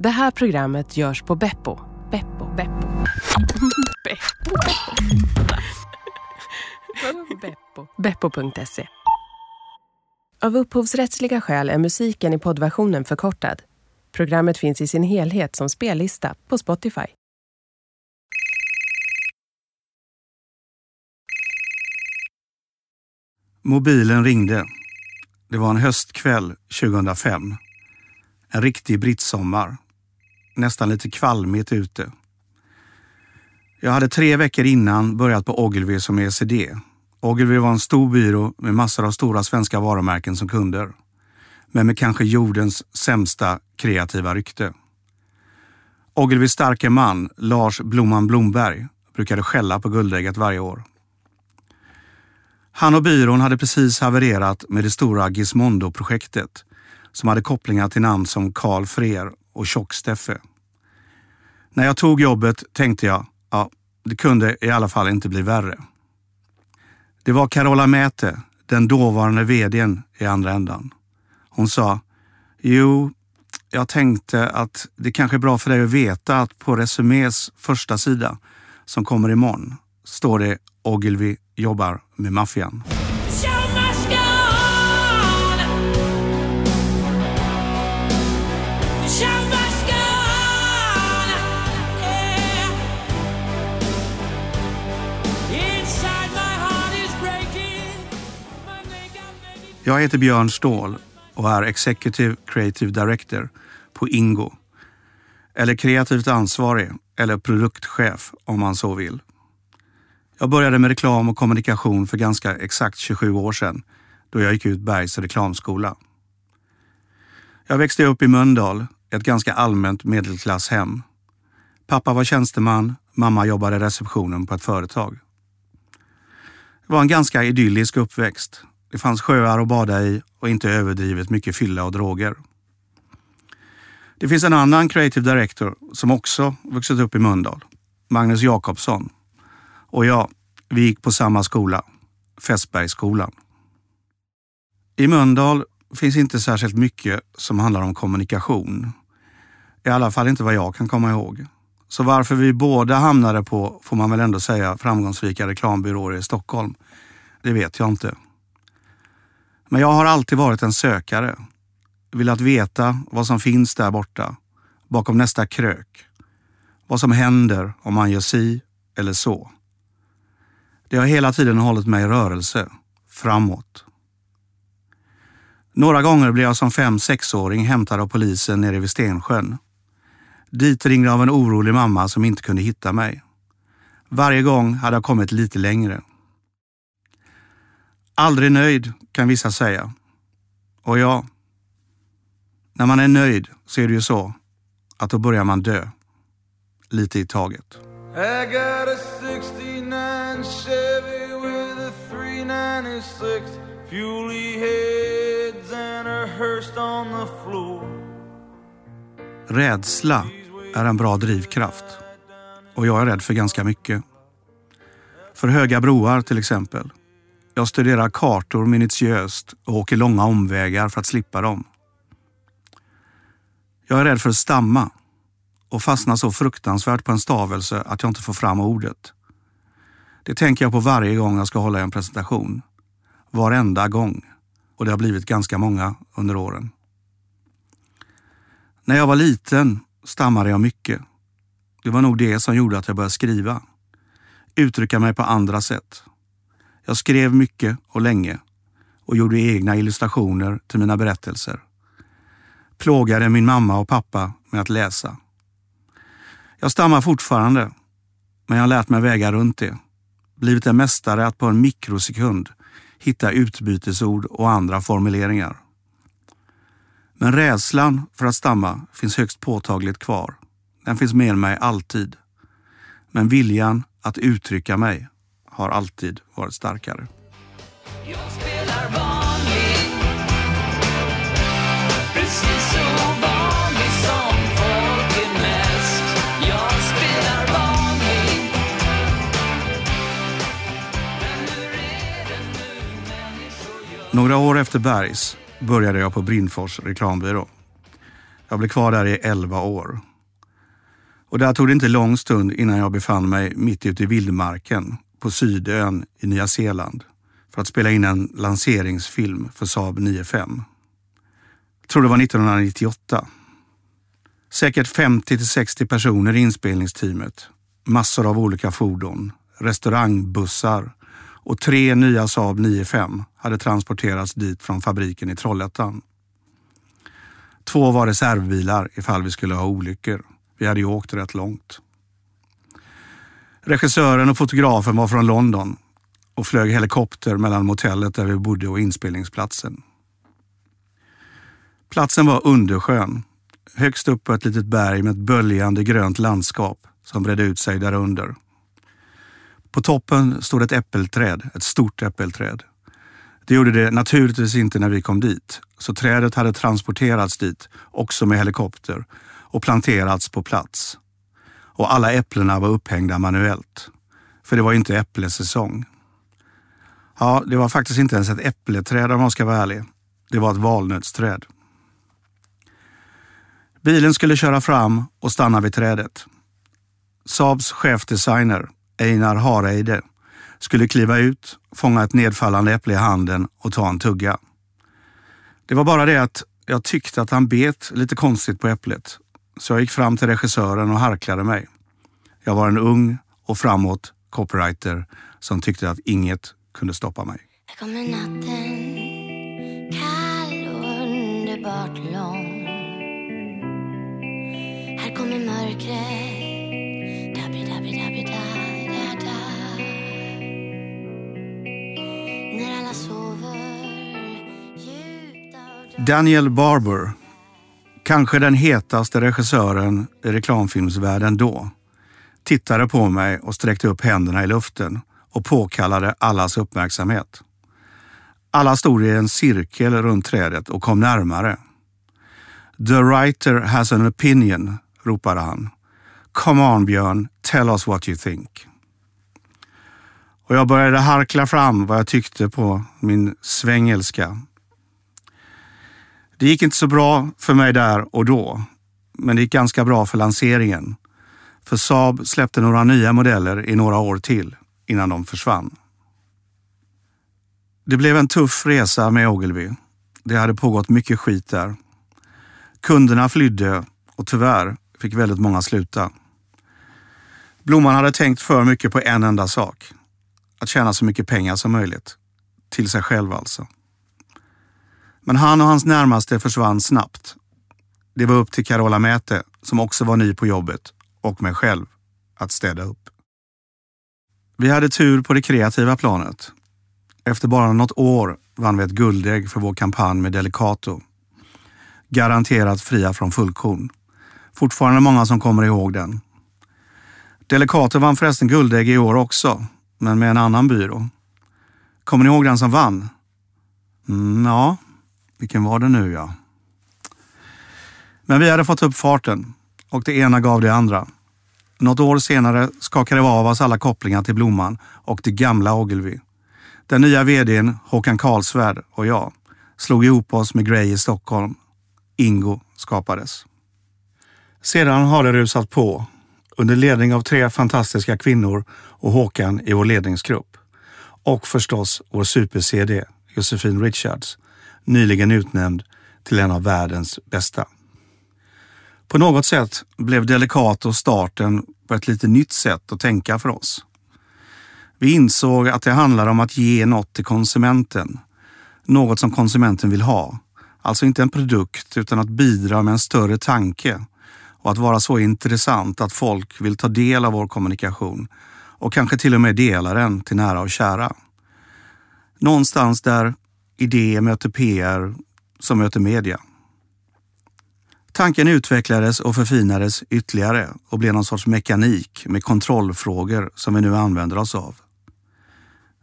Det här programmet görs på Beppo. Beppo. Beppo. Beppo. Beppo. Beppo.se. Av upphovsrättsliga skäl är musiken i poddversionen förkortad. Programmet finns i sin helhet som spellista på Spotify. Mobilen ringde. Det var en höstkväll 2005. En riktig brittsommar. Nästan lite kvalmigt ute. Jag hade tre veckor innan börjat på Ogilvy som ECD. Ogilvy var en stor byrå med massor av stora svenska varumärken som kunder. Men med kanske jordens sämsta kreativa rykte. Ogilvys starke man, Lars Blomman Blomberg, brukade skälla på guldägget varje år. Han och byrån hade precis havererat med det stora Gizmondo-projektet som hade kopplingar till namn som Carl Freer och Tjock-Steffe. När jag tog jobbet tänkte jag, ja, det kunde i alla fall inte bli värre. Det var Carola Mäte, den dåvarande vdn i andra ändan. Hon sa, jo, jag tänkte att det kanske är bra för dig att veta att på Resumés första sida som kommer imorgon står det Ogilvy jobbar med maffian. Jag heter Björn Ståhl och är Executive Creative Director på Ingo. Eller kreativt ansvarig eller produktchef om man så vill. Jag började med reklam och kommunikation för ganska exakt 27 år sedan då jag gick ut Bergs reklamskola. Jag växte upp i Mölndal, ett ganska allmänt medelklasshem. Pappa var tjänsteman, mamma jobbade i receptionen på ett företag. Det var en ganska idyllisk uppväxt. Det fanns sjöar att bada i och inte överdrivet mycket fylla och droger. Det finns en annan creative director som också vuxit upp i Mölndal, Magnus Jakobsson. Och ja, vi gick på samma skola, Fässbergsskolan. I Mölndal finns inte särskilt mycket som handlar om kommunikation. I alla fall inte vad jag kan komma ihåg. Så varför vi båda hamnade på, får man väl ändå säga, framgångsrika reklambyråer i Stockholm, det vet jag inte. Men jag har alltid varit en sökare. Velat veta vad som finns där borta, bakom nästa krök. Vad som händer om man gör si eller så. Det har hela tiden hållit mig i rörelse, framåt. Några gånger blev jag som fem sexåring hämtad av polisen nere vid Stensjön. Dit ringde av en orolig mamma som inte kunde hitta mig. Varje gång hade jag kommit lite längre. Aldrig nöjd, kan vissa säga. Och ja, när man är nöjd så är det ju så att då börjar man dö. Lite i taget. I got a 69 Chevy with a 396 Fuely heads and a Hearst on the floor Rädsla är en bra drivkraft. Och jag är rädd för ganska mycket. För höga broar till exempel. Jag studerar kartor minutiöst och åker långa omvägar för att slippa dem. Jag är rädd för att stamma och fastnar så fruktansvärt på en stavelse att jag inte får fram ordet. Det tänker jag på varje gång jag ska hålla en presentation. Varenda gång. Och det har blivit ganska många under åren. När jag var liten stammade jag mycket. Det var nog det som gjorde att jag började skriva. Uttrycka mig på andra sätt. Jag skrev mycket och länge och gjorde egna illustrationer till mina berättelser. Plågade min mamma och pappa med att läsa. Jag stammar fortfarande, men jag har lärt mig väga runt det. Blivit en mästare att på en mikrosekund hitta utbytesord och andra formuleringar. Men rädslan för att stamma finns högst påtagligt kvar. Den finns med mig alltid. Men viljan att uttrycka mig har alltid varit starkare. Några år efter Bergs började jag på Brindfors reklambyrå. Jag blev kvar där i 11 år. Och där tog det inte lång stund innan jag befann mig mitt ute i vildmarken på Sydön i Nya Zeeland för att spela in en lanseringsfilm för Saab 95. Jag tror det var 1998. Säkert 50 till 60 personer i inspelningsteamet. Massor av olika fordon, restaurangbussar och tre nya Saab 9-5 hade transporterats dit från fabriken i Trollhättan. Två var reservbilar ifall vi skulle ha olyckor. Vi hade ju åkt rätt långt. Regissören och fotografen var från London och flög helikopter mellan motellet där vi bodde och inspelningsplatsen. Platsen var underskön, högst upp på ett litet berg med ett böljande grönt landskap som bredde ut sig därunder. På toppen stod ett äppelträd, ett stort äppelträd. Det gjorde det naturligtvis inte när vi kom dit, så trädet hade transporterats dit, också med helikopter, och planterats på plats. Och alla äpplena var upphängda manuellt. För det var inte äpplesäsong. Ja, det var faktiskt inte ens ett äppleträd om man ska vara ärlig. Det var ett valnötsträd. Bilen skulle köra fram och stanna vid trädet. Saabs chefdesigner, Einar Hareide, skulle kliva ut, fånga ett nedfallande äpple i handen och ta en tugga. Det var bara det att jag tyckte att han bet lite konstigt på äpplet, så jag gick fram till regissören och harklade mig. Jag var en ung och framåt copywriter som tyckte att inget kunde stoppa mig. Här kommer natten, kall och underbart lång. Här kommer mörkret, Daniel Barber, kanske den hetaste regissören i reklamfilmsvärlden då, tittade på mig och sträckte upp händerna i luften och påkallade allas uppmärksamhet. Alla stod i en cirkel runt trädet och kom närmare. The writer has an opinion, ropade han. Come on Björn, tell us what you think. Och jag började harkla fram vad jag tyckte på min svengelska. Det gick inte så bra för mig där och då, men det gick ganska bra för lanseringen. För Saab släppte några nya modeller i några år till innan de försvann. Det blev en tuff resa med Ogilvy. Det hade pågått mycket skit där. Kunderna flydde och tyvärr fick väldigt många sluta. Blomman hade tänkt för mycket på en enda sak. Att tjäna så mycket pengar som möjligt. Till sig själv alltså. Men han och hans närmaste försvann snabbt. Det var upp till Carola Mäte, som också var ny på jobbet, och mig själv att städa upp. Vi hade tur på det kreativa planet. Efter bara något år vann vi ett guldägg för vår kampanj med Delicato. Garanterat fria från fullkorn. Fortfarande många som kommer ihåg den. Delicato vann förresten guldägg i år också, men med en annan byrå. Kommer ni ihåg den som vann? Mm, ja, vilken var det nu ja? Men vi hade fått upp farten och det ena gav det andra. Något år senare skakade vi av oss alla kopplingar till Blomman och det gamla Ogilvy. Den nya vdn Håkan Karlsvärd och jag slog ihop oss med Grey i Stockholm. Ingo skapades. Sedan har det rusat på under ledning av tre fantastiska kvinnor och Håkan i vår ledningsgrupp. Och förstås vår super-CD Josefin Richards, nyligen utnämnd till en av världens bästa. På något sätt blev Delicato starten på ett lite nytt sätt att tänka för oss. Vi insåg att det handlar om att ge något till konsumenten. Något som konsumenten vill ha. Alltså inte en produkt utan att bidra med en större tanke och att vara så intressant att folk vill ta del av vår kommunikation och kanske till och med dela den till nära och kära. Någonstans där idé möter PR som möter media. Tanken utvecklades och förfinades ytterligare och blev någon sorts mekanik med kontrollfrågor som vi nu använder oss av.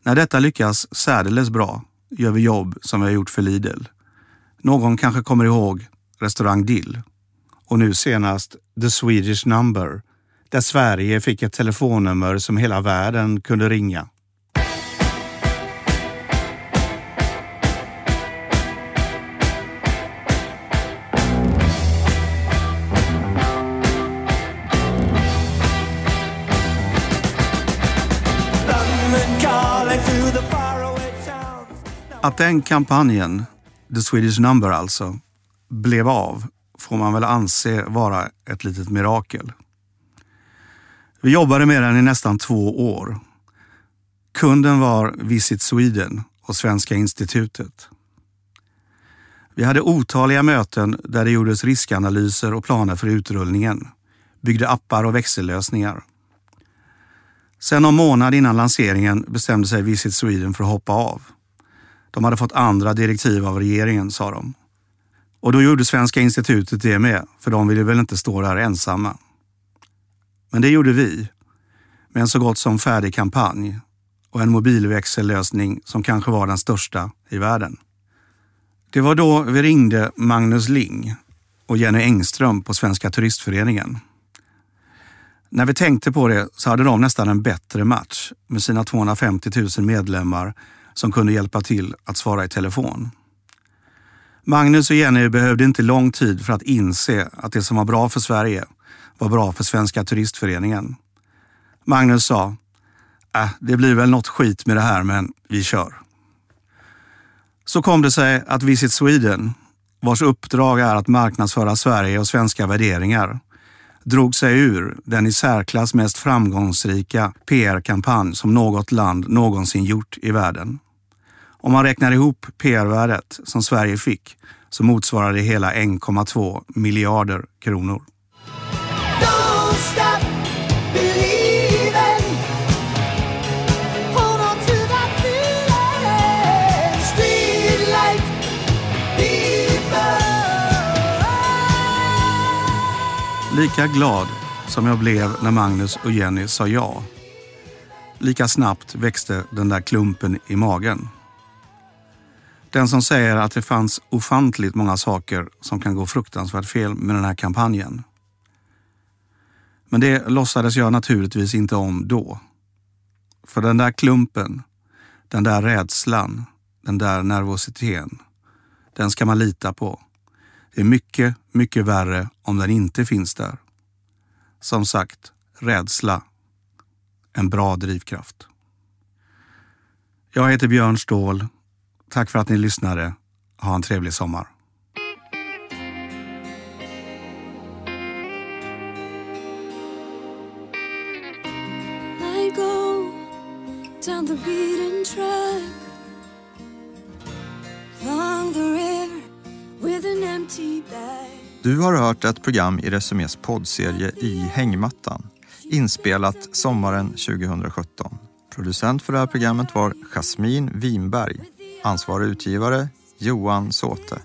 När detta lyckas särdeles bra gör vi jobb som vi har gjort för Lidl. Någon kanske kommer ihåg restaurang Dill och nu senast The Swedish Number där Sverige fick ett telefonnummer som hela världen kunde ringa. Att den kampanjen, The Swedish Number alltså, blev av får man väl anse vara ett litet mirakel. Vi jobbade med den i nästan två år. Kunden var Visit Sweden och Svenska institutet. Vi hade otaliga möten där det gjordes riskanalyser och planer för utrullningen, byggde appar och växellösningar. Sen någon månad innan lanseringen bestämde sig Visit Sweden för att hoppa av. De hade fått andra direktiv av regeringen, sa de. Och då gjorde Svenska institutet det med, för de ville väl inte stå där ensamma. Men det gjorde vi, med en så gott som färdig kampanj och en mobilväxellösning som kanske var den största i världen. Det var då vi ringde Magnus Ling och Jenny Engström på Svenska Turistföreningen. När vi tänkte på det så hade de nästan en bättre match med sina 250 000 medlemmar som kunde hjälpa till att svara i telefon. Magnus och Jenny behövde inte lång tid för att inse att det som var bra för Sverige var bra för Svenska Turistföreningen. Magnus sa, äh, det blir väl något skit med det här men vi kör. Så kom det sig att Visit Sweden, vars uppdrag är att marknadsföra Sverige och svenska värderingar, drog sig ur den i särklass mest framgångsrika PR-kampanj som något land någonsin gjort i världen. Om man räknar ihop PR-värdet som Sverige fick så motsvarar det hela 1,2 miljarder kronor. Lika glad som jag blev när Magnus och Jenny sa ja, lika snabbt växte den där klumpen i magen. Den som säger att det fanns ofantligt många saker som kan gå fruktansvärt fel med den här kampanjen. Men det låtsades jag naturligtvis inte om då. För den där klumpen, den där rädslan, den där nervositeten, den ska man lita på. Det är mycket, mycket värre om den inte finns där. Som sagt, rädsla. En bra drivkraft. Jag heter Björn Ståhl. Tack för att ni lyssnade. Ha en trevlig sommar. I go down the beaten track along the river with an empty bag. Du har hört ett program i Resumés poddserie I hängmattan, inspelat sommaren 2017. Producent för det här programmet var Jasmin Winberg. Ansvarig utgivare Johan Såte.